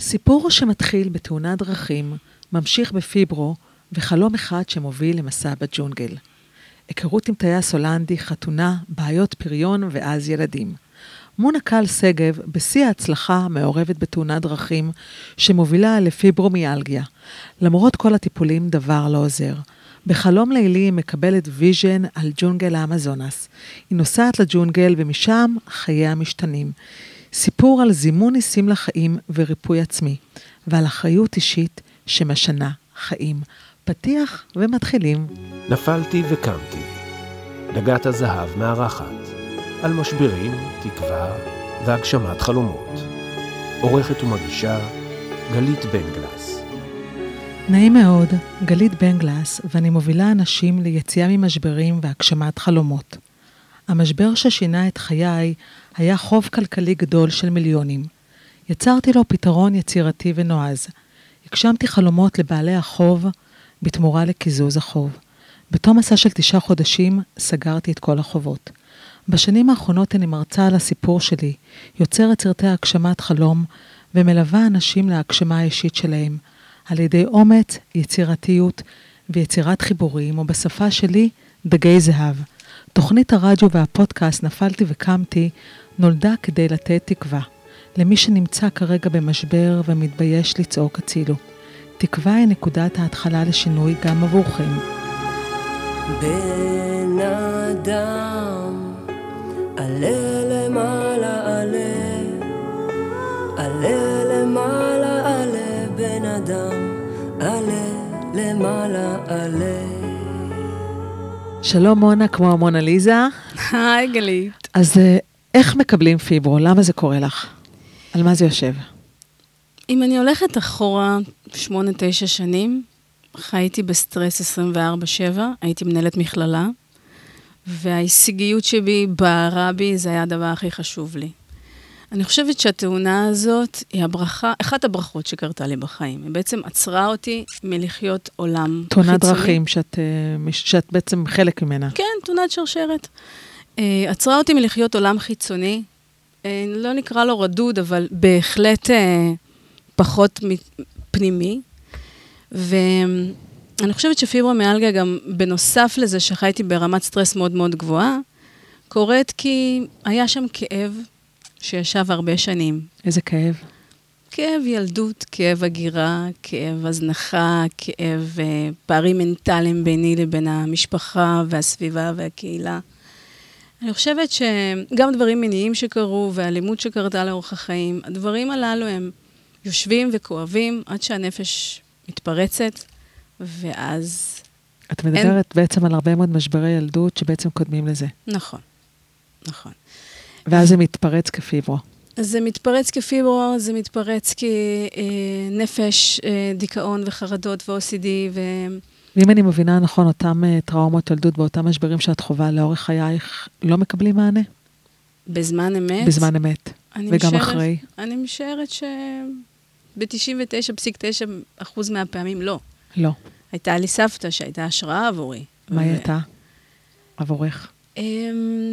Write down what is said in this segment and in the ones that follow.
סיפור שמתחיל בתאונת דרכים, ממשיך בפיברו, וחלום אחד שמוביל למסע בג'ונגל. היכרות עם טייס הולנדי, חתונה, בעיות פריון ואז ילדים. מונהקל שגב, בשיא ההצלחה, מעורבת בתאונת דרכים שמובילה לפיברומיאלגיה. למרות כל הטיפולים, דבר לא עוזר. בחלום לילי היא מקבלת vision על ג'ונגל האמזונס. היא נוסעת לג'ונגל ומשם חייה משתנים. סיפור על זימון ניסים לחיים וריפוי עצמי, ועל אחריות אישית שמשנה חיים. פתיח ומתחילים. נפלתי וקמתי. דגת הזהב מארחת. על משברים, תקווה והגשמת חלומות. עורכת ומגישה גלית בנגלס. נעים מאוד, גלית בנגלס, ואני מובילה אנשים ליציאה ממשברים והגשמת חלומות. המשבר ששינה את חיי היה חוב כלכלי גדול של מיליונים. יצרתי לו פתרון יצירתי ונועז. הגשמתי חלומות לבעלי החוב בתמורה לקיזוז החוב. בתום מסע של תשעה חודשים סגרתי את כל החובות. בשנים האחרונות אני מרצה על הסיפור שלי, יוצרת סרטי הגשמת חלום ומלווה אנשים להגשמה האישית שלהם, על ידי אומץ, יצירתיות ויצירת חיבורים, ובשפה שלי, דגי זהב. תוכנית הרדיו והפודקאסט נפלתי וקמתי נולדה כדי לתת תקווה למי שנמצא כרגע במשבר ומתבייש לצעוק הצילו. תקווה היא נקודת ההתחלה לשינוי גם עבורכם. בן אדם, עלה למעלה עלה, עלה למעלה עלה, בן אדם, עלה למעלה עלה. שלום מונה, כמו המונה ליזה. היי גלית. אז אה, איך מקבלים פיברו? למה זה קורה לך? על מה זה יושב? אם אני הולכת אחורה שמונה, תשע שנים, חייתי בסטרס 24-7, הייתי מנהלת מכללה, וההישגיות שבי בערה בי, זה היה הדבר הכי חשוב לי. אני חושבת שהתאונה הזאת היא הברכה, אחת הברכות שקרתה לי בחיים. היא בעצם עצרה אותי מלחיות עולם חיצוני. תאונת דרכים שאת, אה, שאת בעצם חלק ממנה. כן, תאונת שרשרת. Uh, עצרה אותי מלחיות עולם חיצוני. Uh, לא נקרא לו רדוד, אבל בהחלט uh, פחות פנימי. ואני חושבת שפיברומיאלגיה גם, בנוסף לזה שחייתי ברמת סטרס מאוד מאוד גבוהה, קורית כי היה שם כאב שישב הרבה שנים. איזה כאב? כאב ילדות, כאב הגירה, כאב הזנחה, כאב uh, פערים מנטליים ביני לבין המשפחה והסביבה והקהילה. אני חושבת שגם דברים מיניים שקרו ואלימות שקרתה לאורך החיים, הדברים הללו הם יושבים וכואבים עד שהנפש מתפרצת, ואז... את מדברת אין... בעצם על הרבה מאוד משברי ילדות שבעצם קודמים לזה. נכון, נכון. ואז זה מתפרץ כפיברו. זה מתפרץ כפיברו, זה מתפרץ כנפש, אה, דיכאון וחרדות ו-OCD ו... ואם אני מבינה נכון, אותם uh, טראומות ילדות ואותם משברים שאת חווה לאורך חייך, לא מקבלים מענה? בזמן אמת? בזמן אמת. וגם משערת, אחרי. אני משערת שב-99.9% מהפעמים לא. לא. הייתה לי סבתא שהייתה השראה עבורי. מה היא ו... הייתה עבורך? Um,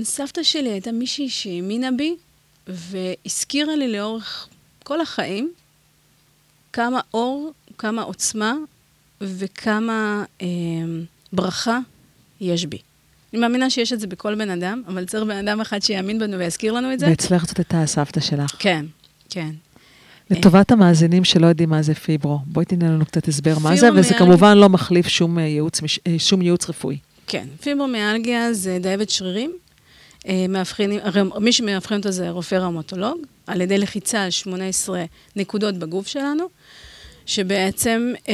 סבתא שלי הייתה מישהי שהאמינה בי, והזכירה לי לאורך כל החיים כמה אור, כמה עוצמה וכמה אה, ברכה יש בי. אני מאמינה שיש את זה בכל בן אדם, אבל צריך בן אדם אחד שיאמין בנו ויזכיר לנו את זה. ואצלך זאת הייתה הסבתא שלך. כן, כן. לטובת המאזינים שלא יודעים מה זה פיברו, בואי תיתן לנו קצת הסבר מה זה, וזה כמובן לא מחליף שום אה, ייעוץ, אה, שום ייעוץ רפואי. כן, פיברומיאלגיה זה דאבת שרירים. אה, מאבחנים, מי שמאבחן אותו זה רופא ראומטולוג, על ידי לחיצה על 18 נקודות בגוף שלנו. שבעצם, אה,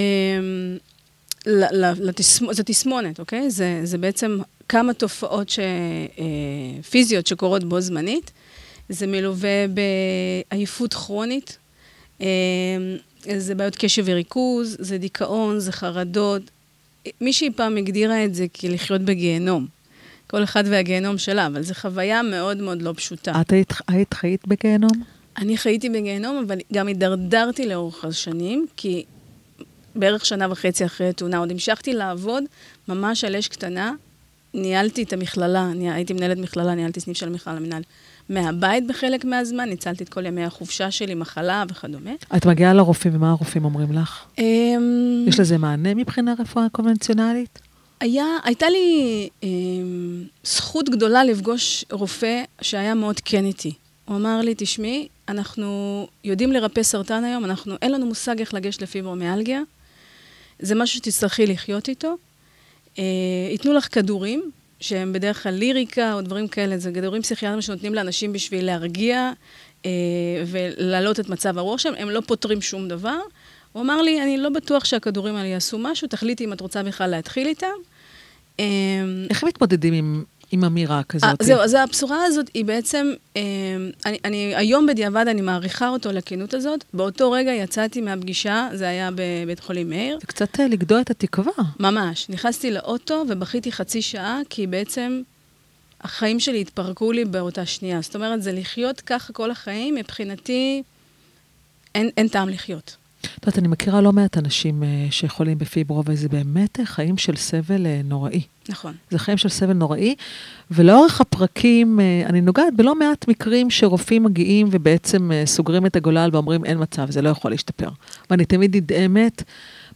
לתסמ... זו תסמונת, אוקיי? זה, זה בעצם כמה תופעות ש... אה, פיזיות שקורות בו זמנית. זה מלווה בעייפות כרונית, אה, זה בעיות קשב וריכוז, זה דיכאון, זה חרדות. מישהי פעם הגדירה את זה כלחיות בגיהנום. כל אחד והגיהנום שלה, אבל זו חוויה מאוד מאוד לא פשוטה. את היית, היית חיית בגיהנום? אני חייתי בגיהנום, אבל גם הידרדרתי לאורך השנים, כי בערך שנה וחצי אחרי התאונה עוד המשכתי לעבוד ממש על אש קטנה. ניהלתי את המכללה, הייתי מנהלת מכללה, ניהלתי סניף של מכללה מנהל מהבית בחלק מהזמן, ניצלתי את כל ימי החופשה שלי, מחלה וכדומה. את מגיעה לרופאים, ומה הרופאים אומרים לך? אמ, יש לזה מענה מבחינה רפואה קונבנציונלית? היה, הייתה לי אמ, זכות גדולה לפגוש רופא שהיה מאוד כן איתי. הוא אמר לי, תשמעי, אנחנו יודעים לרפא סרטן היום, אנחנו, אין לנו מושג איך לגשת לפיברומיאלגיה. זה משהו שתצטרכי לחיות איתו. אה, ייתנו לך כדורים, שהם בדרך כלל ליריקה או דברים כאלה, זה כדורים פסיכיאטריים שנותנים לאנשים בשביל להרגיע אה, ולהעלות את מצב הרוח שלהם, הם לא פותרים שום דבר. הוא אמר לי, אני לא בטוח שהכדורים האלה יעשו משהו, תחליטי אם את רוצה בכלל להתחיל איתם. אה, איך מתמודדים עם, עם אמירה אה, כזאת? זהו, אז הבשורה הזאת היא בעצם, אה, אני, אני, היום בדיעבד אני מעריכה אותו לכנות הזאת. באותו רגע יצאתי מהפגישה, זה היה בבית חולים מאיר. זה קצת אה, לגדוע את התקווה. ממש. נכנסתי לאוטו ובכיתי חצי שעה, כי בעצם החיים שלי התפרקו לי באותה שנייה. זאת אומרת, זה לחיות ככה כל החיים, מבחינתי אין, אין טעם לחיות. את יודעת, אני מכירה לא מעט אנשים אה, שחולים בפיברו, וזה באמת חיים של סבל אה, נוראי. נכון. זה חיים של סבל נוראי, ולאורך הפרקים, אה, אני נוגעת בלא מעט מקרים שרופאים מגיעים ובעצם סוגרים את הגולל ואומרים, אין מצב, זה לא יכול להשתפר. ואני תמיד נדהמת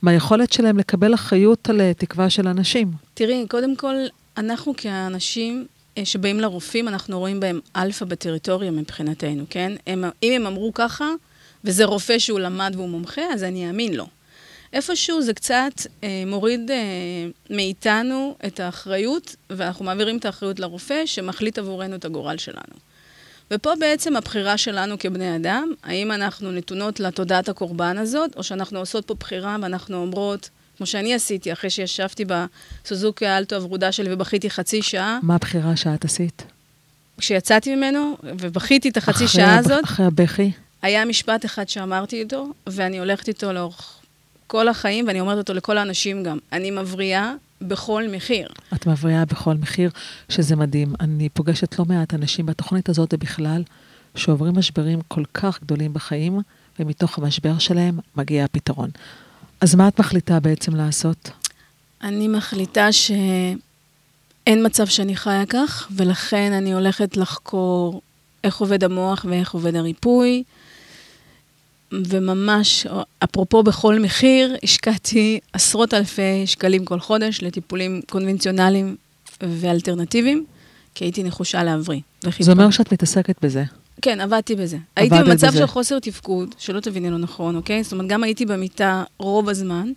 מהיכולת שלהם לקבל אחריות על תקווה של אנשים. תראי, קודם כל, אנחנו כאנשים שבאים לרופאים, אנחנו רואים בהם אלפא בטריטוריה מבחינתנו, כן? הם, אם הם אמרו ככה, וזה רופא שהוא למד והוא מומחה, אז אני אאמין לו. איפשהו זה קצת אה, מוריד אה, מאיתנו את האחריות, ואנחנו מעבירים את האחריות לרופא שמחליט עבורנו את הגורל שלנו. ופה בעצם הבחירה שלנו כבני אדם, האם אנחנו נתונות לתודעת הקורבן הזאת, או שאנחנו עושות פה בחירה ואנחנו אומרות, כמו שאני עשיתי, אחרי שישבתי בסוזוקי האלטו הוורודה שלי ובכיתי חצי שעה, מה הבחירה שאת עשית? כשיצאתי ממנו ובכיתי את החצי אחרי שעה הב- הזאת, אחרי הבכי? היה משפט אחד שאמרתי איתו, ואני הולכת איתו לאורך כל החיים, ואני אומרת אותו לכל האנשים גם. אני מבריאה בכל מחיר. את מבריאה בכל מחיר, שזה מדהים. אני פוגשת לא מעט אנשים בתוכנית הזאת ובכלל, שעוברים משברים כל כך גדולים בחיים, ומתוך המשבר שלהם מגיע הפתרון. אז מה את מחליטה בעצם לעשות? אני מחליטה שאין מצב שאני חיה כך, ולכן אני הולכת לחקור איך עובד המוח ואיך עובד הריפוי. וממש, אפרופו בכל מחיר, השקעתי עשרות אלפי שקלים כל חודש לטיפולים קונבנציונליים ואלטרנטיביים, כי הייתי נחושה להבריא. זה. אומר שאת מתעסקת בזה. כן, עבדתי בזה. הייתי במצב בזה. של חוסר תפקוד, שלא תביני לא נכון, אוקיי? זאת אומרת, גם הייתי במיטה רוב הזמן,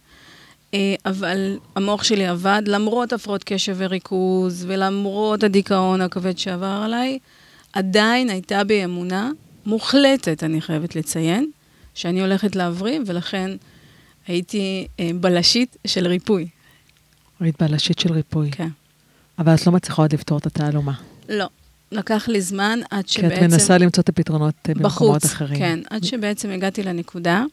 אה, אבל המוח שלי עבד, למרות הפרעות קשב וריכוז, ולמרות הדיכאון הכבד שעבר עליי, עדיין הייתה בי אמונה מוחלטת, אני חייבת לציין, שאני הולכת להבריא, ולכן הייתי אה, בלשית של ריפוי. היית בלשית של ריפוי. כן. אבל את לא מצליחה עוד לפתור את התעלומה. לא. לקח לי זמן עד כי שבעצם... את מנסה למצוא את הפתרונות אה, במקומות בחוץ, אחרים. כן, עד שבעצם הגעתי לנקודה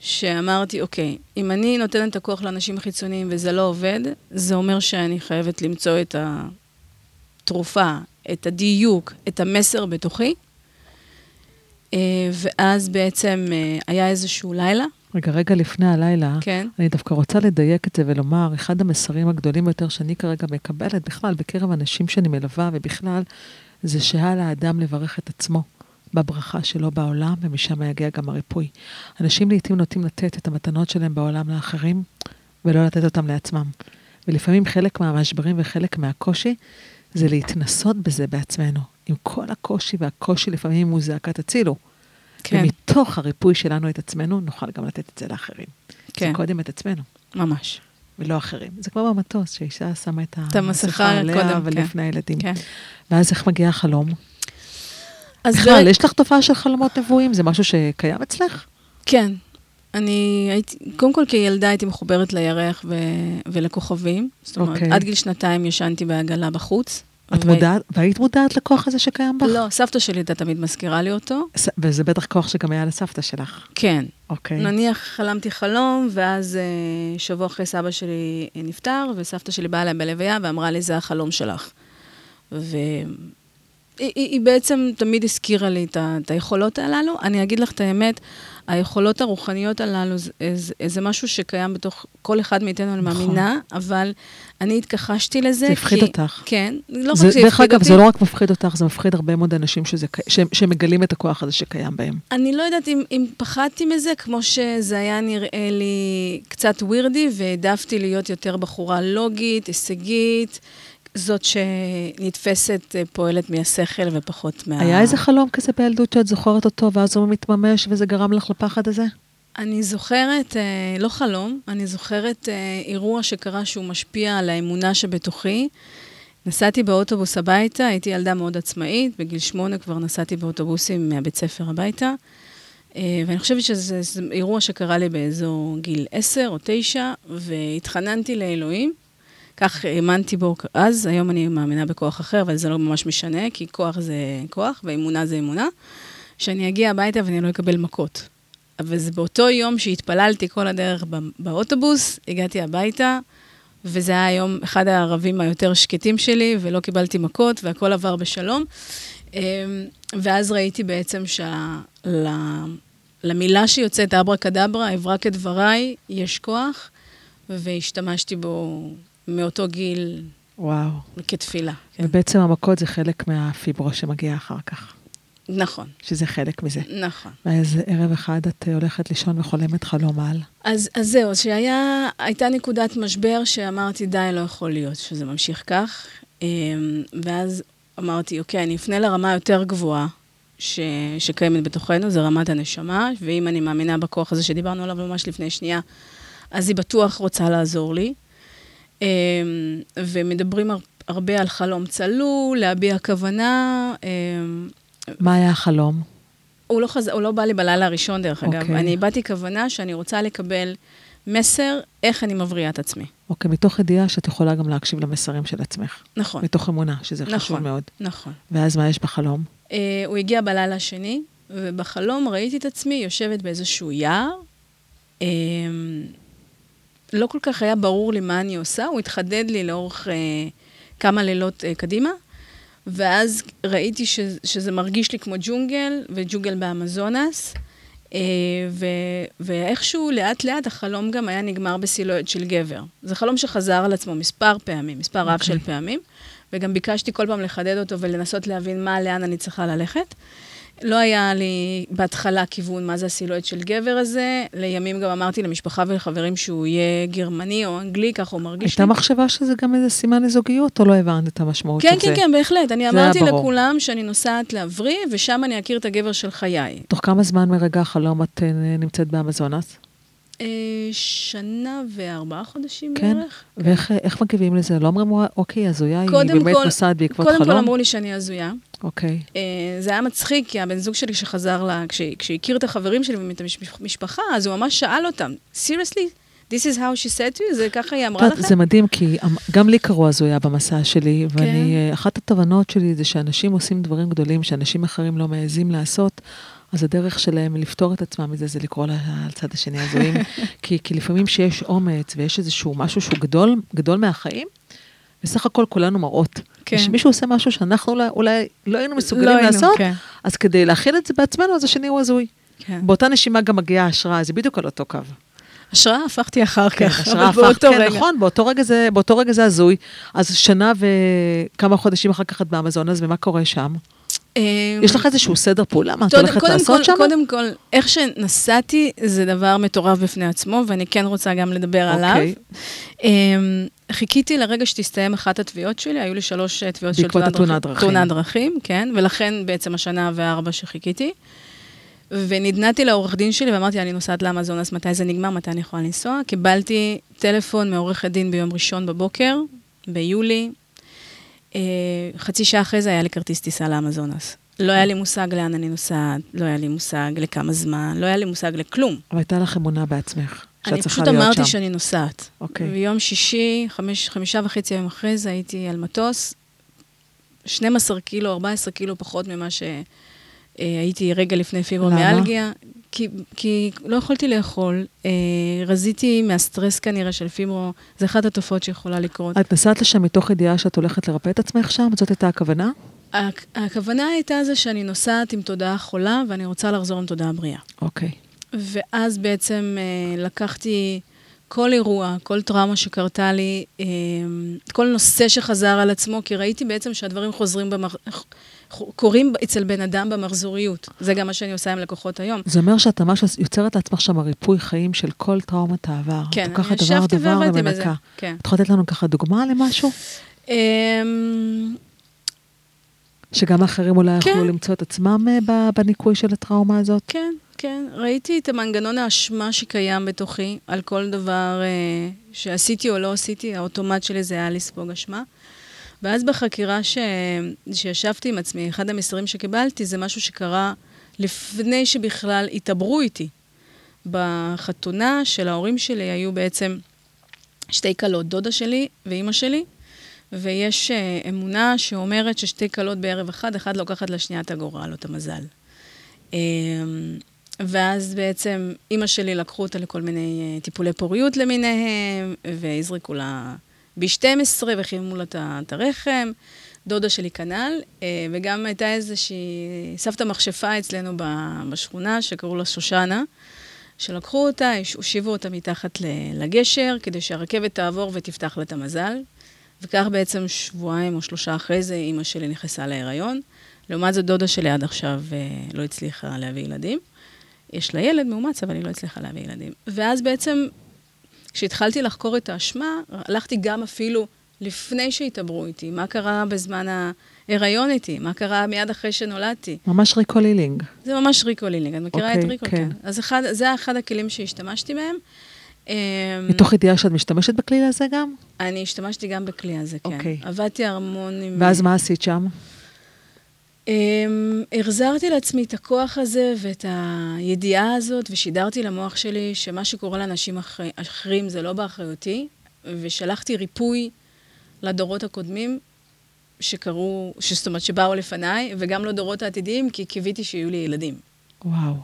שאמרתי, אוקיי, אם אני נותנת את הכוח לאנשים חיצוניים וזה לא עובד, זה אומר שאני חייבת למצוא את התרופה, את הדיוק, את המסר בתוכי. אה, ואז בעצם אה, היה איזשהו לילה, רגע, רגע לפני הלילה, כן, אני דווקא רוצה לדייק את זה ולומר, אחד המסרים הגדולים ביותר שאני כרגע מקבלת, בכלל, בקרב אנשים שאני מלווה ובכלל, זה שעל האדם לברך את עצמו בברכה שלו בעולם, ומשם יגיע גם הריפוי. אנשים לעיתים נוטים לתת את המתנות שלהם בעולם לאחרים, ולא לתת אותם לעצמם. ולפעמים חלק מהמשברים וחלק מהקושי, זה להתנסות בזה בעצמנו. עם כל הקושי והקושי לפעמים הוא זעקת הצילו. כן, ומתוך הריפוי שלנו את עצמנו, נוכל גם לתת את זה לאחרים. כן, זה קודם את עצמנו, ממש. ולא אחרים. זה כמו במטוס, שאישה שמה את את המסכה עליה קודם, ולפני הילדים. כן. ואז איך מגיע החלום? אז בכלל, באמת- יש לך תופעה של חלומות נבואים? זה משהו שקיים אצלך? כן. אני הייתי, קודם כל כילדה הייתי מחוברת לירח ו, ולכוכבים. זאת אומרת, אוקיי. עד גיל שנתיים ישנתי בעגלה בחוץ. את ו- מודעת, והיית מודעת לכוח הזה שקיים בך? לא, סבתא שלי הייתה תמיד מזכירה לי אותו. ס- וזה בטח כוח שגם היה לסבתא שלך. כן. אוקיי. נניח חלמתי חלום, ואז אה, שבוע אחרי סבא שלי אה, נפטר, וסבתא שלי באה אליי בלוויה ואמרה לי, זה החלום שלך. היא, היא בעצם תמיד הזכירה לי את, את היכולות הללו. אני אגיד לך את האמת, היכולות הרוחניות הללו זה, זה, זה משהו שקיים בתוך כל אחד מאיתנו, אני נכון. מאמינה, אבל אני התכחשתי לזה. זה הפחיד כי, אותך. כן, לא זה, רק זה דרך הפחיד אגב, אותי. זה לא רק מפחיד אותך, זה מפחיד הרבה מאוד אנשים שזה, שהם, שמגלים את הכוח הזה שקיים בהם. אני לא יודעת אם, אם פחדתי מזה, כמו שזה היה נראה לי קצת ווירדי, והעדפתי להיות יותר בחורה לוגית, הישגית, זאת שנתפסת, אה, פועלת מהשכל ופחות מה... היה איזה חלום כזה בילדות שאת זוכרת אותו, ואז הוא מתממש וזה גרם לך לפחד הזה? אני זוכרת, אה, לא חלום, אני זוכרת אה, אירוע שקרה שהוא משפיע על האמונה שבתוכי. נסעתי באוטובוס הביתה, הייתי ילדה מאוד עצמאית, בגיל שמונה כבר נסעתי באוטובוסים מהבית ספר הביתה, ואני חושבת שזה זה אירוע שקרה לי באזור גיל עשר או תשע, והתחננתי לאלוהים. כך האמנתי בו אז, היום אני מאמינה בכוח אחר, אבל זה לא ממש משנה, כי כוח זה כוח ואמונה זה אמונה, שאני אגיע הביתה ואני לא אקבל מכות. אבל זה באותו יום שהתפללתי כל הדרך בא- באוטובוס, הגעתי הביתה, וזה היה היום אחד הערבים היותר שקטים שלי, ולא קיבלתי מכות, והכל עבר בשלום. אמ, ואז ראיתי בעצם שלמילה שיוצאת אברה קדברה, אברה כדבריי, יש כוח, והשתמשתי בו מאותו גיל וואו. כתפילה. כן. ובעצם המכות זה חלק מהפיברו שמגיע אחר כך, נכון, שזה חלק מזה. נכון. ואז ערב אחד את הולכת לישון וחולמת חלום על. אז, אז זהו, שהיה, הייתה נקודת משבר שאמרתי, די, לא יכול להיות שזה ממשיך כך. אמ, ואז אמרתי, אוקיי, אני אפנה לרמה יותר גבוהה ש, שקיימת בתוכנו, זה רמת הנשמה, ואם אני מאמינה בכוח הזה שדיברנו עליו ממש לפני שנייה, אז היא בטוח רוצה לעזור לי. אמ, ומדברים הר- הרבה על חלום צלול, להביע כוונה. אמ, מה היה החלום? הוא לא, חז... הוא לא בא לי בלילה הראשון, דרך אגב. אוקיי. אני הבעתי כוונה שאני רוצה לקבל מסר איך אני מבריאה את עצמי. אוקיי, מתוך ידיעה שאת יכולה גם להקשיב למסרים של עצמך. נכון, מתוך אמונה, שזה חשוב נכון. מאוד. נכון. ואז מה יש בחלום? Uh, הוא הגיע בלילה השני, ובחלום ראיתי את עצמי יושבת באיזשהו יער. Um, לא כל כך היה ברור לי מה אני עושה, הוא התחדד לי לאורך uh, כמה לילות uh, קדימה, ואז ראיתי ש, שזה מרגיש לי כמו ג'ונגל, וג'ונגל באמזונס, uh, ו, ואיכשהו לאט-לאט החלום גם היה נגמר בסילואט של גבר. זה חלום שחזר על עצמו מספר פעמים, מספר רב אוקיי. של פעמים, וגם ביקשתי כל פעם לחדד אותו ולנסות להבין מה, לאן אני צריכה ללכת. לא היה לי בהתחלה כיוון מה זה הסילואט של גבר הזה. לימים גם אמרתי למשפחה ולחברים שהוא יהיה גרמני או אנגלי, ככה הוא מרגיש הייתה לי. מחשבה שזה גם איזה סימן לזוגיות, או לא הבנת את המשמעות כן, של כן, זה? כן, בהחלט. אני אמרתי. לכולם שאני נוסעת להבריא, ושם אני אכיר את הגבר של חיי. תוך כמה זמן מרגע החלום את אה, נמצאת באמזונס? אה, שנה וארבעה חודשים כן. בערך. ואיך איך מגיבים לזה? לא אומרים, "וואי, אוקיי, הזויה, היא קודם באמת נוסעת בעקבות קודם חלום? כל אמרו לי שאני הזויה. אוקיי. אה, זה היה מצחיק, כי הבן זוג שלי שחזר לה, כש- כשהכיר את החברים שלי ואת המשפחה, אז הוא ממש שאל אותם, seriously, this is how she said to you? זה ככה היא אמרה יודעת, לכם? זה מדהים, כי אמ- גם לי קראו הזויה במסע שלי, כן. ואני, אה, אחת התובנות שלי זה שאנשים עושים דברים גדולים שאנשים אחרים לא מעזים לעשות, אז הדרך שלהם לפתור את עצמם מזה זה לקרוא לצד השני הזויים. כי, כי לפעמים שיש אומץ ויש איזשהו משהו שהוא גדול, גדול מהחיים, בסך הכל כולנו מראות. כן. כשמישהו עושה משהו שאנחנו אולי, אולי לא היינו מסוגלים לא היינו, לעשות, כן. אז כדי להכיל את זה בעצמנו, אז השני הוא הזוי. כן. באותה נשימה גם מגיעה ההשראה, זה בדיוק על אותו קו. השראה הפכתי אחר כן, כך, השראה אבל באותו כן, רגע. נכון, באותו רגע, זה, באותו רגע זה הזוי. אז שנה וכמה חודשים אחר כך את באמזונס, ומה קורה שם? אה, יש לך איזשהו סדר פעולה? מה את קודם- הולכת קודם לעשות כל- שם? קודם כל, איך שנסעתי זה דבר מטורף בפני עצמו, ואני כן רוצה גם לדבר עליו. חיכיתי לרגע שתסתיים אחת התביעות שלי, היו לי שלוש אה, תביעות של תאונת דרכים. דרכים. תאונת דרכים, כן, ולכן בעצם השנה וארבע שחיכיתי. ונדנדתי לעורך דין שלי ואמרתי, אני נוסעת לאמזונס, מתי זה נגמר, מתי אני יכולה לנסוע? קיבלתי טלפון מעורכת דין ביום ראשון בבוקר, ביולי. אה, חצי שעה אחרי זה היה לי כרטיס טיסה לאמזונס. לא היה לי מושג לאן אני נוסעת, לא היה לי מושג לכמה זמן, לא היה לי מושג לכלום. אבל הייתה לך אמונה בעצמך, אני פשוט אמרתי. שאני נוסעת. אוקיי. ויום שישי, חמש, חמישה וחצי יום אחרי זה, הייתי על מטוס, 12 קילו, 14 קילו פחות ממה שהייתי רגע לפני פיברומיאלגיה. כי, כי לא יכולתי לאכול, אה, רזיתי מהסטרס כנראה של פיברו, זה אחת התופעות שיכולה לקרות. את נסעת לשם מתוך ידיעה שאת הולכת לרפא את עצמך שם? זאת הייתה הכוונה? הכ- הכוונה הייתה זה שאני נוסעת עם תודעה חולה, ואני רוצה לחזור עם תודעה בריאה. אוקיי. ואז בעצם אה, לקחתי כל אירוע, כל טראומה שקרתה לי, אה, כל נושא שחזר על עצמו, כי ראיתי בעצם שהדברים חוזרים, במח... קורים אצל בן אדם במחזוריות. זה גם מה שאני עושה עם לקוחות היום. זה אומר שאת ממש יוצרת לעצמך שם ריפוי חיים של כל טראומת העבר. כן, את אני לוקחת ישבתי דבר דבר ועבדתי בזה. כן. את יכולה לתת לנו ככה דוגמה למשהו? אמ, שגם האחרים אולי כן. יוכלו למצוא את עצמם אה, בניקוי של הטראומה הזאת? כן, כן. ראיתי את המנגנון האשמה שקיים בתוכי על כל דבר אה, שעשיתי או לא עשיתי, האוטומט שלי זה היה לספוג אשמה. ואז בחקירה ש... שישבתי עם עצמי, אחד המסרים שקיבלתי זה משהו שקרה לפני שבכלל התעברו איתי. בחתונה של ההורים שלי היו בעצם שתי כלות, דודה שלי ואימא שלי, ויש אה, אמונה שאומרת ששתי כלות בערב אחד, אחת לוקחת לשנייה את הגורל או את המזל. ואז בעצם אימא שלי לקחו אותה לכל מיני אה, טיפולי פוריות למיניהם, והזריקו לה B12 וחיממו לה את הרחם. דודה שלי כנ"ל, אה, וגם הייתה איזושהי סבתא מכשפה אצלנו בשכונה, שקראו לה שושנה, שלקחו אותה, הושיבו אותה מתחת לגשר, כדי שהרכבת תעבור ותפתח לה את המזל. וכך בעצם שבועיים או שלושה אחרי זה, אימא שלי נכנסה להיריון. לעומת זאת, דודה שלי עד עכשיו אה, לא הצליחה להביא ילדים. יש לה ילד מאומץ, אבל היא לא הצליחה להביא ילדים. ואז בעצם, כשהתחלתי לחקור את האשמה, הלכתי גם אפילו לפני שהתעברו איתי, מה קרה בזמן ההיריון איתי, מה קרה מיד אחרי שנולדתי. ממש recalling. זה ממש recalling, את מכירה אוקיי, את recall? כן. אז אחד, זה אחד הכלים שהשתמשתי בהם. אמ, מתוך ידיעה שאת משתמשת בכלי הזה גם? אני השתמשתי גם בכלי הזה, כן. אוקיי. עבדתי המון עם... ואז מה עשית שם? אמ, החזרתי לעצמי את הכוח הזה ואת הידיעה הזאת, ושידרתי למוח שלי שמה שקורה לאנשים אחר, אחרים זה לא באחריותי, ושלחתי ריפוי לדורות הקודמים שקרו, זאת אומרת שבאו לפניי, וגם לדורות העתידיים, כי קיוויתי שיהיו לי ילדים. וואו.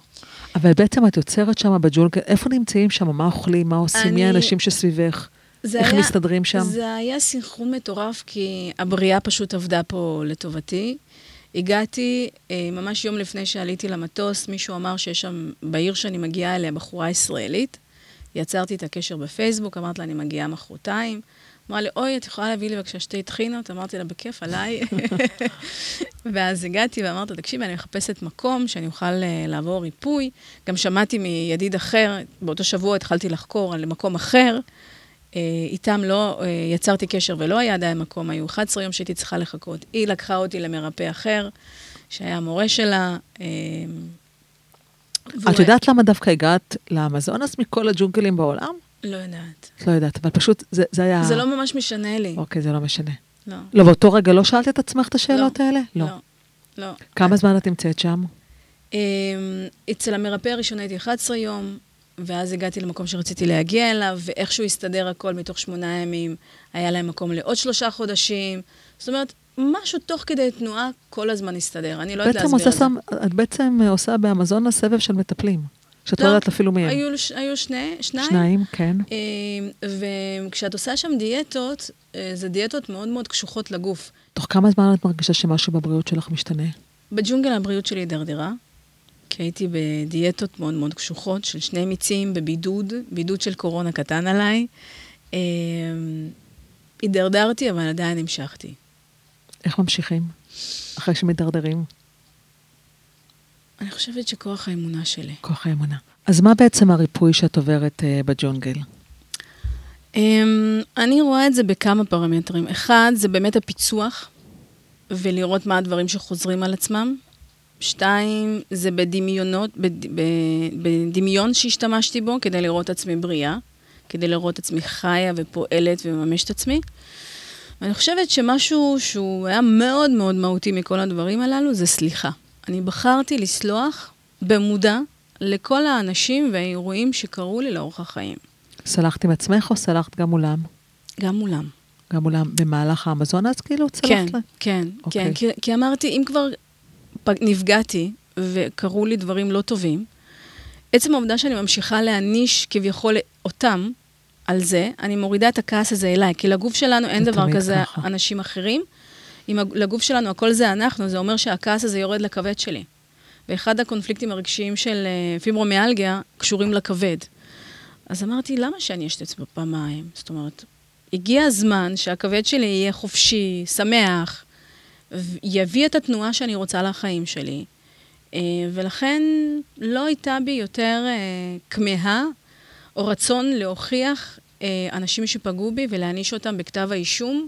אבל בעצם את יוצרת שם בג'ונגל, איפה נמצאים שם? מה אוכלים? מה עושים? מי אני- האנשים שסביבך? זה איך היה- מסתדרים שם? זה היה סנכרון מטורף, כי הבריאה פשוט עבדה פה לטובתי. הגעתי אה, ממש יום לפני שעליתי למטוס, מישהו אמר שיש שם, בעיר שאני מגיעה אליה, בחורה ישראלית. יצרתי את הקשר בפייסבוק, אמרתי לה, אני מגיעה מחרתיים. אמרה לי, אוי, את יכולה להביא לי בבקשה שתי טחינות? אמרתי לה, בכיף, עליי. ואז הגעתי ואמרתי, תקשיבי, אני מחפשת מקום שאני אוכל אה, לעבור ריפוי. גם שמעתי מידיד אחר, באותו שבוע התחלתי לחקור על מקום אחר. אה, איתם לא, אה, יצרתי קשר ולא היה עדיין מקום, היו 11 יום שהייתי צריכה לחכות. היא לקחה אותי למרפא אחר, שהיה המורה שלה. אה, את יודעת למה דווקא הגעת לאמזונס מכל הג'ונגלים בעולם? לא יודעת. את לא יודעת, אבל פשוט זה, זה היה... זה לא ממש משנה לי. אוקיי, זה לא משנה. לא. לא, באותו רגע לא שאלת את עצמך את השאלות האלה? לא. לא. כמה זמן את נמצאת שם? אצל המרפא הראשון הייתי 11 יום, ואז הגעתי למקום שרציתי להגיע אליו, ואיכשהו הסתדר הכל מתוך שמונה ימים, היה להם מקום לעוד שלושה חודשים. זאת אומרת, משהו תוך כדי תנועה כל הזמן הסתדר. אני לא יודעת להסביר את זה. שם, את בעצם עושה באמזונס סבב של מטפלים. שאת לא לא, יודעת אפילו מי הם. היו, היו שני, שניים. שניים, כן. אמ, וכשאת עושה שם דיאטות, אה, זה דיאטות מאוד מאוד קשוחות לגוף. תוך כמה זמן את מרגישה שמשהו בבריאות שלך משתנה? בג'ונגל הבריאות שלי הידרדרה, כי הייתי בדיאטות מאוד מאוד קשוחות של שני מיצים בבידוד, בידוד של קורונה קטן עליי. אמ, הידרדרתי, אבל עדיין המשכתי. איך ממשיכים? אחרי שמדרדרים? אני חושבת שכוח האמונה שלי. כוח האמונה. אז מה בעצם הריפוי שאת עוברת uh, בג'ונגל? Um, אני רואה את זה בכמה פרמטרים. אחד, זה באמת הפיצוח, ולראות מה הדברים שחוזרים על עצמם. שתיים, זה בדמיונות, בד, בדמיון שהשתמשתי בו כדי לראות עצמי בריאה, כדי לראות עצמי חיה ופועלת ומממשת את עצמי. ואני חושבת שמשהו שהוא היה מאוד מאוד מהותי מכל הדברים הללו, זה סליחה. אני בחרתי לסלוח במודע לכל האנשים והאירועים שקרו לי לאורך החיים. סלחת עם עצמך או סלחת גם מולם? גם מולם. גם מולם במהלך האמזונס כאילו צלחת? כן, לה? כן, אוקיי. כן. כי, כי אמרתי, אם כבר נפגעתי וקרו לי דברים לא טובים, עצם העובדה שאני ממשיכה להעניש כביכול אותם על זה, אני מורידה את הכעס הזה אליי, כי לגוף שלנו אין דבר כזה ככה. אנשים אחרים. אם לגוף שלנו הכל זה אנחנו, זה אומר שהכעס הזה יורד לכבד שלי. ואחד הקונפליקטים הרגשיים של אה, פיברומיאלגיה קשורים לכבד. אז אמרתי, למה שאני אשתץ פעמיים? זאת אומרת, הגיע הזמן שהכבד שלי יהיה חופשי, שמח, יביא את התנועה שאני רוצה לחיים שלי. אה, ולכן לא הייתה בי יותר אה, כמיהה או רצון להוקיע אנשים שפגעו בי ולהעניש אותם בכתב האישום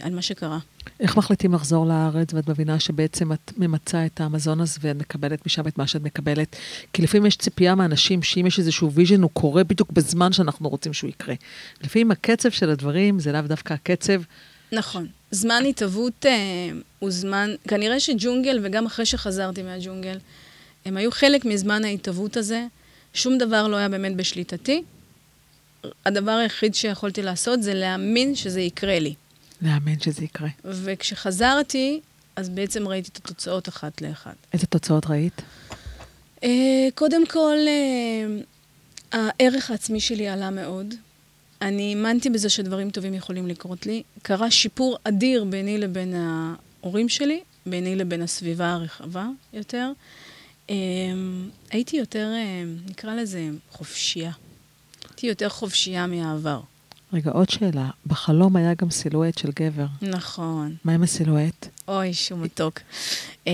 על מה שקרה. איך מחליטים לחזור לארץ ואת מבינה שבעצם את ממצה את האמזונס הזה ואת מקבלת משם את מה שאת מקבלת? כי לפעמים יש ציפייה מאנשים שאם יש איזשהו vision הוא קורה בדיוק בזמן שאנחנו רוצים שהוא יקרה. לפעמים הקצב של הדברים זה לאו דווקא הקצב. נכון. זמן התהוות אה, הוא זמן, כנראה שג'ונגל וגם אחרי שחזרתי מהג'ונגל, הם היו חלק מזמן ההתהוות הזה. שום דבר לא היה באמת בשליטתי. הדבר היחיד שיכולתי לעשות זה להאמין שזה יקרה לי. להאמין שזה יקרה. וכשחזרתי, אז בעצם ראיתי את התוצאות אחת לאחת. איזה תוצאות ראית? Uh, קודם כל, uh, הערך העצמי שלי עלה מאוד. אני האמנתי בזה שדברים טובים יכולים לקרות לי. קרה שיפור אדיר ביני לבין ההורים שלי, ביני לבין הסביבה הרחבה יותר. Uh, הייתי יותר, uh, נקרא לזה, חופשייה. הייתי יותר חופשייה מהעבר. רגע, עוד שאלה. בחלום היה גם סילואט של גבר. נכון. מה עם הסילואט? אוי, שהוא מתוק. אמ,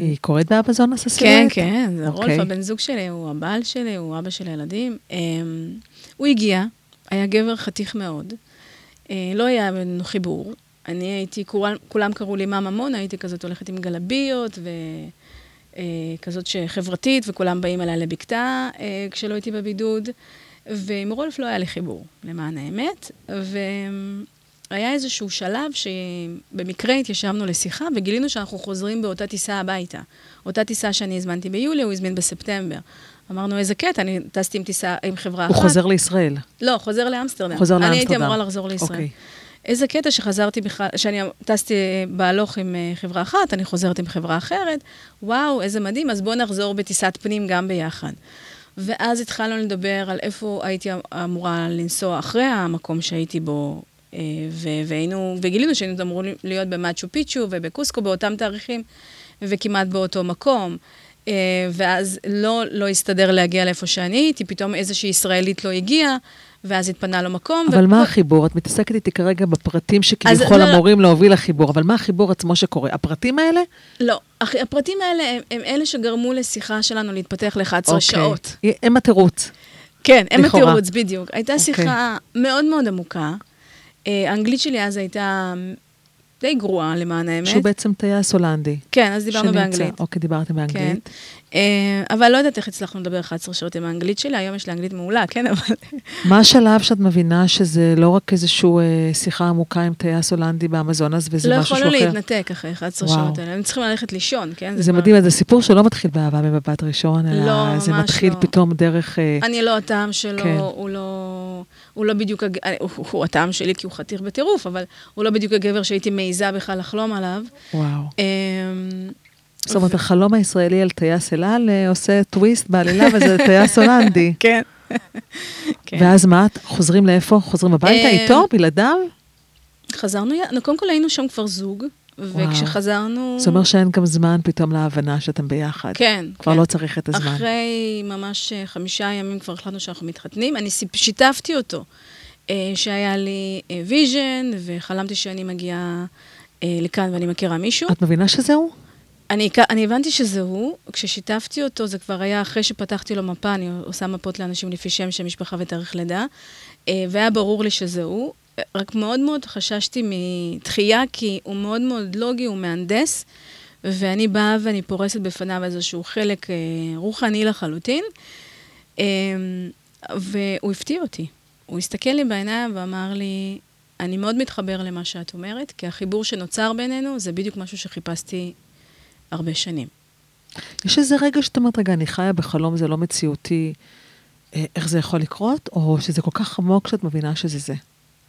היא קוראת באבזונס הסילואט? כן, כן, זה רולף, אוקיי. הבן זוג שלי, הוא הבעל שלי, הוא אבא של הילדים. אמ, הוא הגיע, היה גבר חתיך מאוד. אה, לא היה בינינו חיבור. אני הייתי, כולם קראו לי מאמה מונה, הייתי כזאת הולכת עם גלביות וכזאת אה, שחברתית, וכולם באים אליי לבקתה אה, כשלא הייתי בבידוד. ועם רולף לא היה לי חיבור, למען האמת. והיה איזשהו שלב שבמקרה התיישבנו לשיחה וגילינו שאנחנו חוזרים באותה טיסה הביתה. אותה טיסה שאני הזמנתי ביולי, הוא הזמין בספטמבר. אמרנו, איזה קטע, אני טסתי עם טיסה, עם חברה אחת. הוא חוזר לישראל. לא, חוזר לאמסטרדם. חוזר לאמסטרדם. אני הייתי אמורה לחזור לישראל. אוקיי. איזה קטע שחזרתי בכלל, שאני טסתי בהלוך עם אה, חברה אחת, אני חוזרת עם חברה אחרת, וואו, איזה מדהים, אז בואו נחזור בטיסת פנים גם ביחד. ואז התחלנו לדבר על איפה הייתי אמורה לנסוע אחרי המקום שהייתי בו, אה, והיינו, וגילינו שהיינו אמורים להיות במאצ'ו פיצ'ו ובקוסקו באותם תאריכים, וכמעט באותו מקום. אה, ואז לא, לא הסתדר להגיע לאיפה שאני הייתי, פתאום איזושהי ישראלית לא הגיעה, ואז התפנה לו מקום. אבל ו... מה החיבור? את מתעסקת איתי כרגע בפרטים שכביכול לא, לא, אמורים לא... להוביל לחיבור, אבל מה החיבור עצמו שקורה? הפרטים האלה? לא, הפרטים האלה הם, הם אלה שגרמו לשיחה שלנו להתפתח ל-11 אוקיי. שעות. הם התירוץ. כן, הם התירוץ, בדיוק. הייתה אוקיי. שיחה מאוד מאוד עמוקה. אה, האנגלית שלי אז הייתה די גרועה, למען האמת. שהוא בעצם טייס הולנדי. כן, אז דיברנו שנמצא, באנגלית. אוקיי, דיברתם באנגלית. כן. אה, אבל לא יודעת איך הצלחנו לדבר 11 שעות עם האנגלית שלי, היום יש לי אנגלית מעולה, כן, אבל... מה השלב שאת מבינה שזה לא רק איזושהי אה, שיחה עמוקה עם טייס הולנדי באמזונס, וזה לא משהו שהוא אחר? לא יכולנו להתנתק אחרי 11 וואו. שעות האלה, הם צריכים ללכת לישון, כן? זה, זה מדהים, זה סיפור שלא מתחיל באהבה ממבט ראשון, אלא לא, זה מתחיל לא. פתאום דרך... אה, אני לא הטעם שלו, כן. הוא לא... הוא לא בדיוק, הוא, הוא הטעם שלי כי הוא חתיך בטירוף, אבל הוא לא בדיוק הגבר שהייתי מעיזה בכלל לחלום עליו. וואו. אמ, זאת אומרת, החלום הישראלי על טייס אל על אה, עושה טוויסט בעלילה, וזה טייס הולנדי. כן. ואז מה, חוזרים לאיפה? חוזרים הביתה אה, איתו, בלעדיו? חזרנו, קודם כל היינו שם כבר זוג, וכשחזרנו... זאת אומרת שאין גם זמן פתאום להבנה שאתם ביחד. כן. כבר כן. לא צריך את הזמן. אחרי ממש אה, חמישה ימים כבר החלטנו שאנחנו מתחתנים. אני שיתפתי אותו, שהיה לי vision, וחלמתי שאני מגיעה לכאן ואני מכירה מישהו. את מבינה שזהו? אני, אני הבנתי שזה הוא, כששיתפתי אותו זה כבר היה אחרי שפתחתי לו מפה, אני עושה מפות לאנשים לפי שם, שם משפחה ותאריך לידה, אה, והיה ברור לי שזה הוא, רק מאוד מאוד חששתי מדחייה, כי הוא מאוד מאוד לוגי, הוא מהנדס, ואני באה ואני פורסת בפניו איזשהו חלק אה, רוחני לחלוטין, אה, והוא הפתיע אותי. הוא הסתכל לי בעיניים ואמר לי, אני מאוד מתחבר למה שאת אומרת, כי החיבור שנוצר בינינו זה בדיוק משהו שחיפשתי הרבה שנים. יש איזה רגע שאת אומרת, רגע, אני חיה בחלום, זה לא מציאותי, אה, איך זה יכול לקרות? או שזה כל כך עמוק שאת מבינה שזה זה?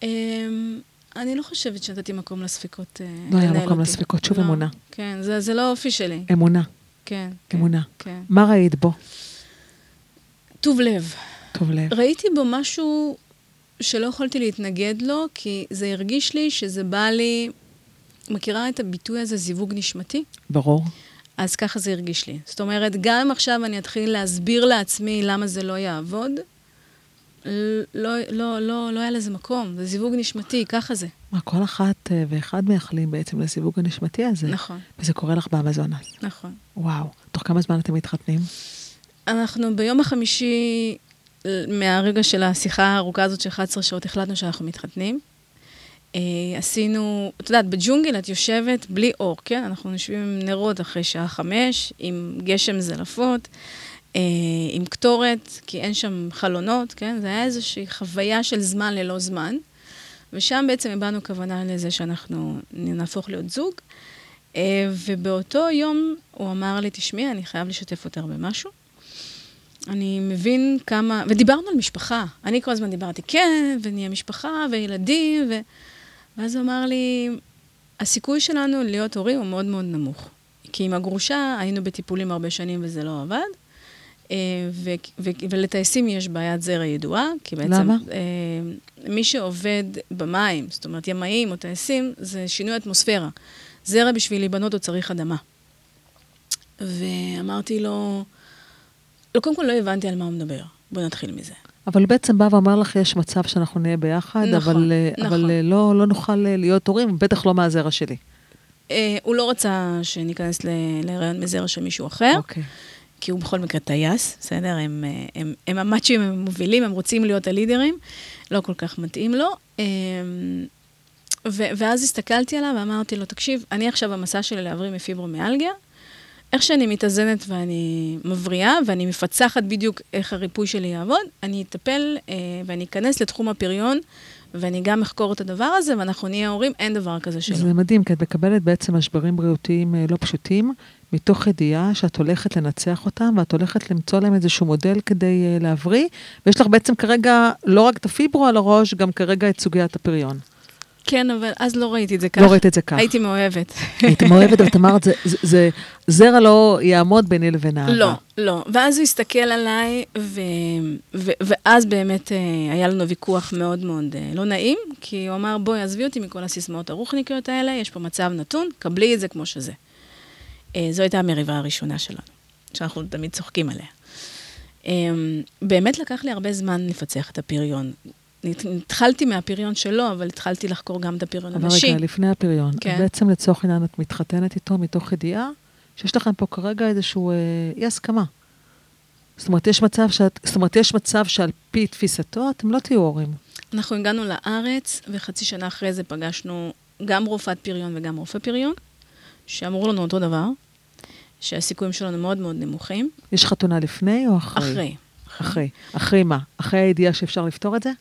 אמ, אני לא חושבת שנתתי מקום לספקות אותי. לא היה מקום לספקות, שוב לא, אמונה. כן, זה, לא אופי שלי. אמונה. כן. אמונה. כן. מה ראית בו? טוב לב. טוב לב. ראיתי בו משהו שלא יכולתי להתנגד לו, כי זה הרגיש לי שזה בא לי מכירה את הביטוי הזה, זיווג נשמתי? ברור. אז ככה זה הרגיש לי. זאת אומרת, גם אם עכשיו אני אתחיל להסביר לעצמי למה זה לא יעבוד, לא, לא, לא, לא היה לזה מקום, זה זיווג נשמתי, ככה זה. מה, כל אחת אה, ואחד מייחלים בעצם לזיווג הנשמתי הזה. נכון. וזה קורה לך באמזונס. נכון. וואו. תוך כמה זמן אתם מתחתנים? אנחנו ביום החמישי, מהרגע של השיחה הארוכה הזאת של 11 שעות, החלטנו שאנחנו מתחתנים. אה, עשינו, את יודעת, בג'ונגל את יושבת בלי אור, כן? אנחנו יושבים עם נרות אחרי שעה חמש, עם גשם זלפות. אה, עם קטורת, כי אין שם חלונות, כן? זה היה איזושהי חוויה של זמן ללא זמן. ושם בעצם הבענו כוונה לזה שאנחנו נהפוך להיות זוג. אה, ובאותו יום הוא אמר לי, תשמעי, אני חייב לשתף אותך במשהו. אני מבין כמה, ודיברנו על משפחה. אני כל הזמן דיברתי, כן, ונהיה משפחה, וילדים, ו... ואז הוא אמר לי, הסיכוי שלנו להיות הורים הוא מאוד מאוד נמוך. כי עם הגרושה היינו בטיפולים הרבה שנים וזה לא עבד. אה, ולטייסים יש בעיית זרע ידועה, כי בעצם... למה? אה, מי שעובד במים, זאת אומרת, ימאים או טייסים, זה שינוי אטמוספירה. זרע בשביל להיבנות הוא צריך אדמה. ואמרתי לו, לא, קודם כל לא הבנתי על מה הוא מדבר. בוא נתחיל מזה. אבל בעצם בא ואמר לך, יש מצב שאנחנו נהיה ביחד, נכון, אבל, אה, נכון. אבל לא, לא נוכל להיות הורים, בטח לא מהזרע שלי. אה, הוא לא רצה שניכנס להיריון מזרע של מישהו אחר, אוקיי. כי הוא בכל מקרה טייס, בסדר? הם, אה, הם, הם המאצ'ים, הם מובילים, הם רוצים להיות הלידרים, לא כל כך מתאים לו. אה, ו- ואז הסתכלתי עליו ואמרתי לו, תקשיב, אני עכשיו במסע שלי להבריא מפיברומיאלגיה, איך שאני מתאזנת ואני מבריאה, ואני מפצחת בדיוק איך הריפוי שלי יעבוד, אני אטפל אה, ואני אכנס לתחום הפריון, ואני גם אחקור את הדבר הזה, ואנחנו נהיה הורים, אין דבר כזה שלא. זה מדהים, כי את מקבלת בעצם משברים בריאותיים אה, לא פשוטים, מתוך ידיעה שאת הולכת לנצח אותם, ואת הולכת למצוא להם איזשהו מודל כדי אה, להבריא, ויש לך בעצם כרגע לא רק את הפיברו על הראש, גם כרגע את סוגיית הפריון. כן, אבל אז לא ראיתי את זה כך. לא ראית את זה כך. הייתי מאוהבת. היית מאוהבת, אבל את אמרת, זה, זה, זה, זרע לא יעמוד ביני לבין האהבה. לא, לא. ואז הוא הסתכל עליי, ו... ו... ואז באמת אה, היה לנו ויכוח מאוד מאוד אה, לא נעים, כי הוא אמר, בואי, עזבי אותי מכל הסיסמאות הרוחניקיות האלה, יש פה מצב נתון, קבלי את זה כמו שזה. אה, זו הייתה המריבה הראשונה שלנו, שאנחנו תמיד צוחקים עליה. אה, באמת לקח לי הרבה זמן לפצח את הפריון. התחלתי מהפריון שלו, אבל התחלתי לחקור גם את הפריון אבל הנשי. רגע, לפני הפריון. כן. בעצם לצורך העניין את מתחתנת איתו מתוך ידיעה שיש לכם פה כרגע איזשהו אה, אי הסכמה. זאת אומרת, יש מצב שאת, זאת אומרת, יש מצב שעל פי תפיסתו אתם לא תהיו הורים. אנחנו הגענו לארץ, וחצי שנה אחרי זה פגשנו גם רופאת פריון וגם רופא פריון, שאמרו לנו אותו דבר, שהסיכויים שלנו מאוד מאוד נמוכים. יש חתונה לפני או אחרי? אחרי. אחרי. אחרי מה? אחרי הידיעה שאפשר לפתור את זה?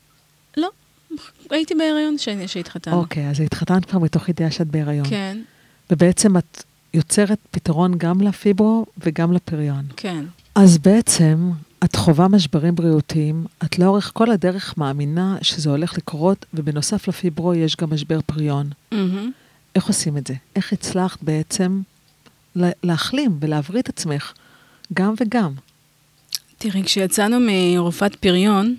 לא, הייתי בהיריון ש- שהתחתנו. אוקיי, אז התחתנת כבר מתוך ידיעה שאת בהיריון. כן, ובעצם את יוצרת פתרון גם לפיברו וגם לפריון. כן. אז בעצם את חווה משברים בריאותיים, את לאורך כל הדרך מאמינה שזה הולך לקרות, ובנוסף לפיברו יש גם משבר פריון. מהמם. איך עושים את זה? איך הצלחת בעצם לה- להחלים ולהבריא את עצמך, גם וגם? תראי, כשיצאנו מרופאת פריון,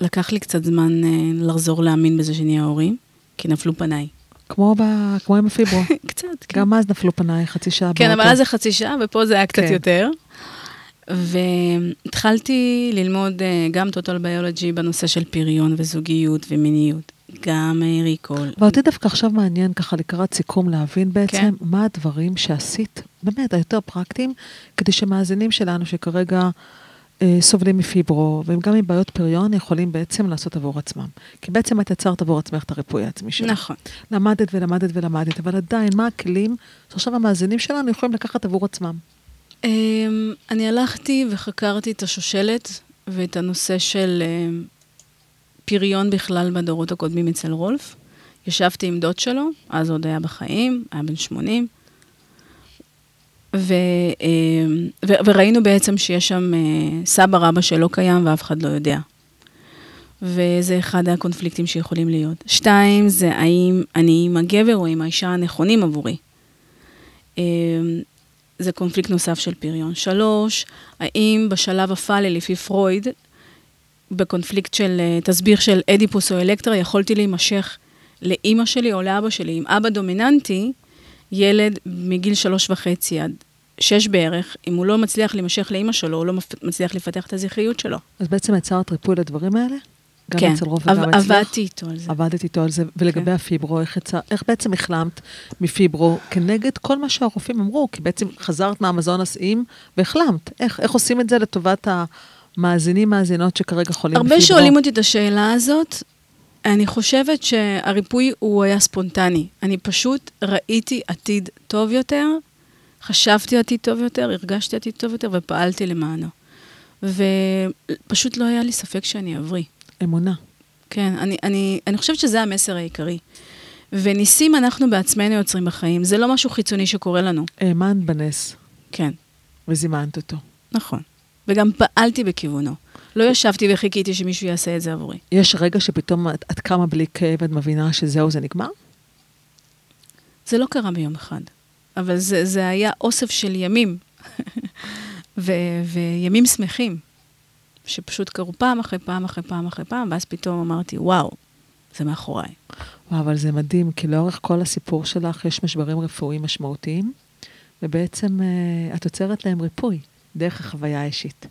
לקח לי קצת זמן אה, לחזור להאמין בזה שנהיה הורים, כי נפלו פניי. כמו, ב, כמו עם הפיברו. קצת, כן. גם אז נפלו פניי חצי שעה כן, באוטו. אבל אז זה חצי שעה, ופה זה היה קצת כן. יותר. והתחלתי ללמוד אה, גם טוטל ביולוגי בנושא של פריון וזוגיות ומיניות, גם אה, ריקול. ואותי דווקא עכשיו מעניין ככה לקראת סיכום להבין בעצם כן. מה הדברים שעשית, באמת, היותר פרקטיים, כדי שמאזינים שלנו שכרגע סובלים מפיברו, והם גם עם בעיות פריון, יכולים בעצם לעשות עבור עצמם. כי בעצם את יצרת עבור עצמך את הריפוי העצמי שלך. נכון. למדת ולמדת ולמדת, אבל עדיין, מה הכלים שעכשיו המאזינים שלנו יכולים לקחת עבור עצמם? אמ, אני הלכתי וחקרתי את השושלת ואת הנושא של אמ, פריון בכלל בדורות הקודמים אצל רולף. ישבתי עם דוד שלו, אז עוד היה בחיים, היה בן 80. ו, אמ, ו, וראינו בעצם שיש שם אה, סבא רבא שלא קיים ואף אחד לא יודע. וזה אחד הקונפליקטים שיכולים להיות. שתיים, זה האם אני עם הגבר או עם האישה הנכונים עבורי. אמ, זה קונפליקט נוסף של פריון. שלוש, האם בשלב הפאלי, לפי פרויד, בקונפליקט של אה, תסביר של אדיפוס או אלקטרה, יכולתי להימשך לאימא שלי או לאבא שלי, עם אבא דומיננטי, ילד מגיל שלוש וחצי עד שש בערך, אם הוא לא מצליח להימשך לאימא שלו, הוא לא מצליח לפתח את הזכריות שלו. אז בעצם יצרת ריפוי לדברים האלה? גם כן, אצל רוב וגם אצלך? עבדתי איתו על זה. עבדת איתו על זה, ולגבי כן. הפיברו, איך, יצא, איך בעצם החלמת מפיברו כנגד כל מה שהרופאים אמרו? כי בעצם חזרת מהמזון הסעים והחלמת. איך, איך עושים את זה לטובת המאזינים, מאזינות שכרגע חולים הרבה בפיברו? שואלים אותי את השאלה הזאת. אני חושבת שהריפוי הוא היה ספונטני. אני פשוט ראיתי עתיד טוב יותר, חשבתי עתיד טוב יותר, הרגשתי עתיד טוב יותר ופעלתי למענו. ופשוט לא היה לי ספק שאני אבריא. אמונה. כן, אני, אני, אני חושבת שזה המסר העיקרי. וניסים אנחנו בעצמנו יוצרים בחיים, זה לא משהו חיצוני שקורה לנו. האמנת בנס כן, וזימנת אותו. נכון. וגם פעלתי בכיוונו. לא ישבתי וחיכיתי שמישהו יעשה את זה עבורי. יש רגע שפתאום את, את קמה בלי כאב, את מבינה שזהו, זה נגמר? זה לא קרה ביום אחד, אבל זה, זה היה אוסף של ימים, ו, וימים שמחים, שפשוט קרו פעם אחרי פעם אחרי פעם אחרי פעם, ואז פתאום אמרתי, וואו, זה מאחוריי. וואו, אבל זה מדהים, כי לאורך כל הסיפור שלך יש משברים רפואיים משמעותיים, ובעצם אה, את יוצרת להם ריפוי דרך החוויה האישית.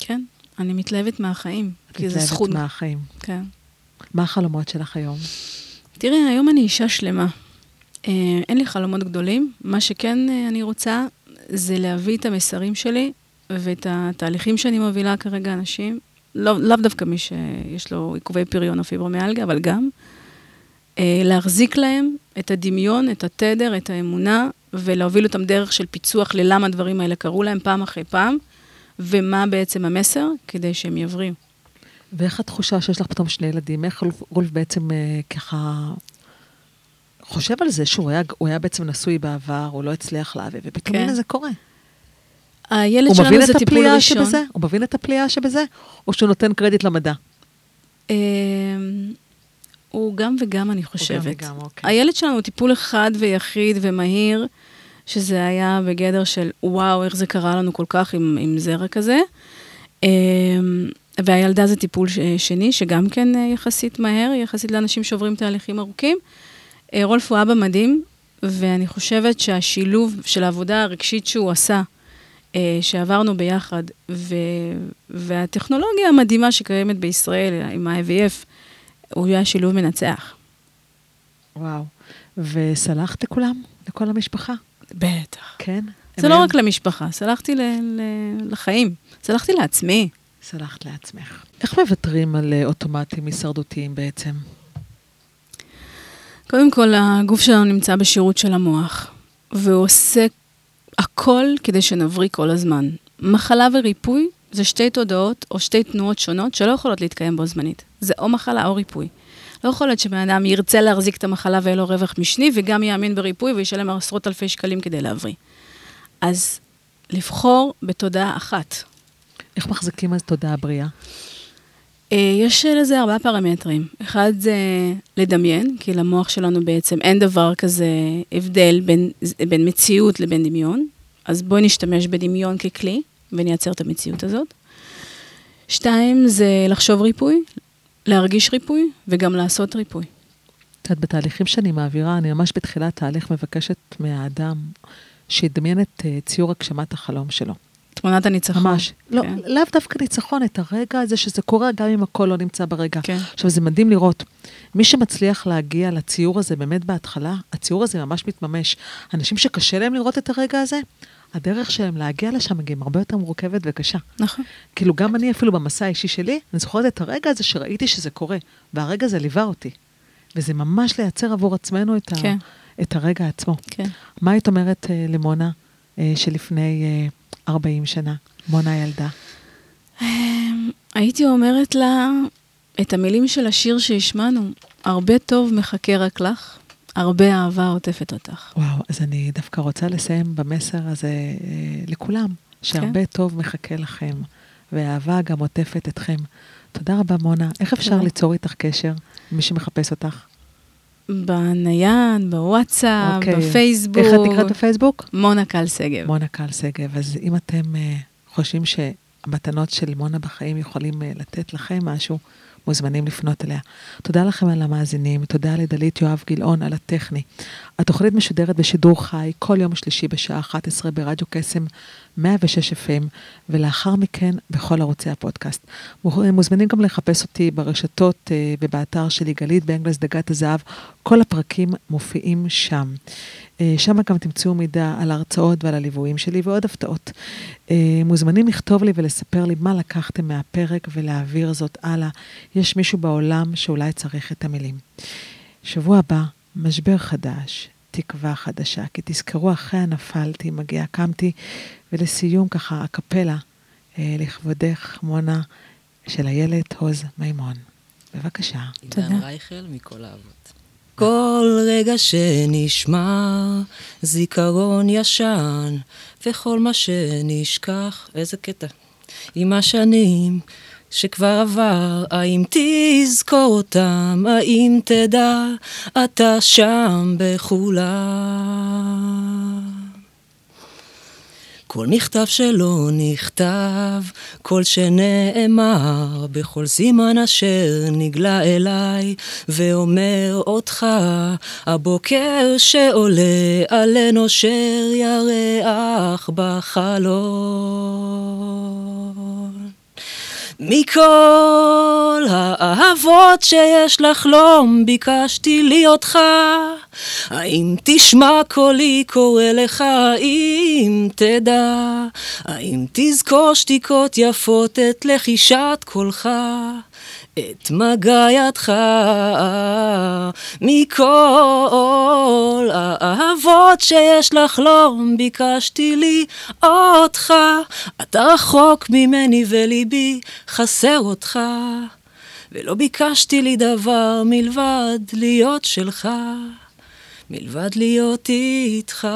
כן, אני מתלהבת מהחיים, את כי זה מתלהבת זכות. מהחיים. כן. מה החלומות שלך היום? תראי, היום אני אישה שלמה. אה, אין לי חלומות גדולים. מה שכן אה, אני רוצה זה להביא את המסרים שלי ואת התהליכים שאני מובילה כרגע אנשים, לא, לאו דווקא מי שיש לו עיכובי פריון או פיברומיאלגיה, אבל גם אה, להחזיק להם את הדמיון, את התדר, את האמונה, ולהוביל אותם דרך של פיצוח ללמה הדברים האלה קרו להם פעם אחרי פעם, ומה בעצם המסר כדי שהם יבריאו. ואיך התחושה שיש לך פתאום שני ילדים? איך רולף, בעצם אה, ככה חושב על זה שהוא היה, הוא היה בעצם נשוי בעבר, הוא לא הצליח להביא, ופתאום כן. הנה זה קורה. הילד הוא שלנו זה טיפול ראשון. שבזה? הוא מבין את הפליאה שבזה? או שהוא נותן קרדיט למדע? אמ, הוא גם וגם, אני חושבת. וגם, אוקיי. הילד שלנו הוא טיפול אחד ויחיד ומהיר, שזה היה בגדר של וואו, איך זה קרה לנו כל כך עם, עם זרע כזה. אמ, והילדה זה טיפול שני, שגם כן אה, יחסית מהר, יחסית לאנשים שעוברים תהליכים ארוכים. אה, רולף הוא אבא מדהים, ואני חושבת שהשילוב של העבודה הרגשית שהוא עשה, אה, שעברנו ביחד, ו- והטכנולוגיה המדהימה שקיימת בישראל עם ה-IVF, הוא היה שילוב מנצח. וואו. וסלחת לכולם? לכל המשפחה? בטח. כן? זה לא רק למשפחה, סלחתי לחיים, סלחתי לעצמי. סלחת לעצמך. איך מוותרים על אה, אוטומטים הישרדותיים בעצם? קודם כל, הגוף שלנו נמצא בשירות של המוח, והוא עושה הכל כדי שנבריא כל הזמן. מחלה וריפוי זה שתי תודעות או שתי תנועות שונות שלא יכולות להתקיים בו זמנית. זה או מחלה או ריפוי. לא יכול להיות שבן אדם ירצה להחזיק את המחלה ויהיה לו רווח משני, וגם יאמין בריפוי וישלם עשרות אלפי שקלים כדי להבריא. אז לבחור בתודעה אחת. איך מחזיקים אז תודעה בריאה? אה, יש לזה ארבעה פרמטרים. אחד זה לדמיין, כי למוח שלנו בעצם אין דבר כזה הבדל בין, בין מציאות לבין דמיון. אז בואי נשתמש בדמיון ככלי ונייצר את המציאות הזאת. שתיים זה לחשוב ריפוי, להרגיש ריפוי וגם לעשות ריפוי. את יודעת, בתהליכים שאני מעבירה, אני ממש בתחילת תהליך מבקשת מהאדם שידמיין את אה, ציור הגשמת החלום שלו. תמונת הניצחון. ממש. לא, כן. לאו דווקא ניצחון, את הרגע הזה שזה קורה גם אם הכל לא נמצא ברגע. כן. עכשיו, זה מדהים לראות. מי שמצליח להגיע לציור הזה באמת בהתחלה, הציור הזה ממש מתממש. אנשים שקשה להם לראות את הרגע הזה, הדרך שלהם להגיע לשם גם הרבה יותר מורכבת וקשה. נכון. כאילו, גם אני אפילו במסע האישי שלי, אני זוכרת את הרגע הזה שראיתי שזה קורה, והרגע הזה ליווה אותי. וזה ממש לייצר עבור עצמנו את, כן. ה, את הרגע עצמו. כן. מה היית אומרת אה, למונה אה, שלפני אה, 40 שנה, מונה ילדה? אמ, הייתי אומרת לה את המילים של השיר שהשמענו, הרבה טוב מחכה רק לך, הרבה אהבה עוטפת אותך. וואו, אז אני דווקא רוצה לסיים במסר הזה אה, לכולם, שהרבה טוב מחכה לכם, והאהבה גם עוטפת אתכם. תודה רבה, מונה. איך אפשר תודה. ליצור איתך קשר, מי שמחפש אותך? בנייד, בוואטסאפ, אוקיי. בפייסבוק. איך את נקראת בפייסבוק? מונה קל שגב. מונה קל שגב. אז אם אתם uh, חושבים שהמתנות של מונה בחיים יכולים uh, לתת לכם משהו, מוזמנים לפנות אליה. תודה לכם על המאזינים, תודה לדלית יואב גילאון על הטכני. התוכנית משודרת בשידור חי כל יום שלישי בשעה 11 ברדיו קסם 106 FM, ולאחר מכן בכל ערוצי הפודקאסט. מוזמנים גם לחפש אותי ברשתות אה, ובאתר שלי, גלית באנגלס דגת הזהב. כל הפרקים מופיעים שם. אה, שם גם תמצאו מידע על ההרצאות ועל הליוויים שלי ועוד הפתעות. אה, מוזמנים לכתוב לי ולספר לי מה לקחתם מהפרק ולהעביר זאת הלאה. יש מישהו בעולם שאולי צריך את המילים. שבוע הבא, משבר חדש, תקווה חדשה, כי תזכרו, אחרי הנפלתי, מגיע, קמתי, ולסיום ככה, הקפלה, אה, לכבודך, מונה, של איילת עוז מימון. בבקשה. תודה. עידן רייכל מכל האבות. כל רגע שנשמע זיכרון ישן, וכל מה שנשכח, איזה קטע. עם השנים שכבר עבר, האם תזכור אותם, האם תדע, אתה שם בכולם. כל מכתב שלא נכתב, כל שנאמר, בכל סימן אשר נגלה אליי, ואומר אותך, הבוקר שעולה עלינו אשר ירח בחלון. מכל האהבות שיש לחלום ביקשתי לי אותך האם תשמע קולי קורא לך אם תדע? האם תזכור שתיקות יפות את לחישת קולך את מגע ידך מכל האהבות שיש לחלום ביקשתי לי אותך אתה רחוק ממני וליבי חסר אותך ולא ביקשתי לי דבר מלבד להיות שלך מלבד להיות איתך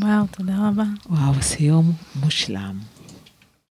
וואו, תודה רבה. וואו, סיום מושלם.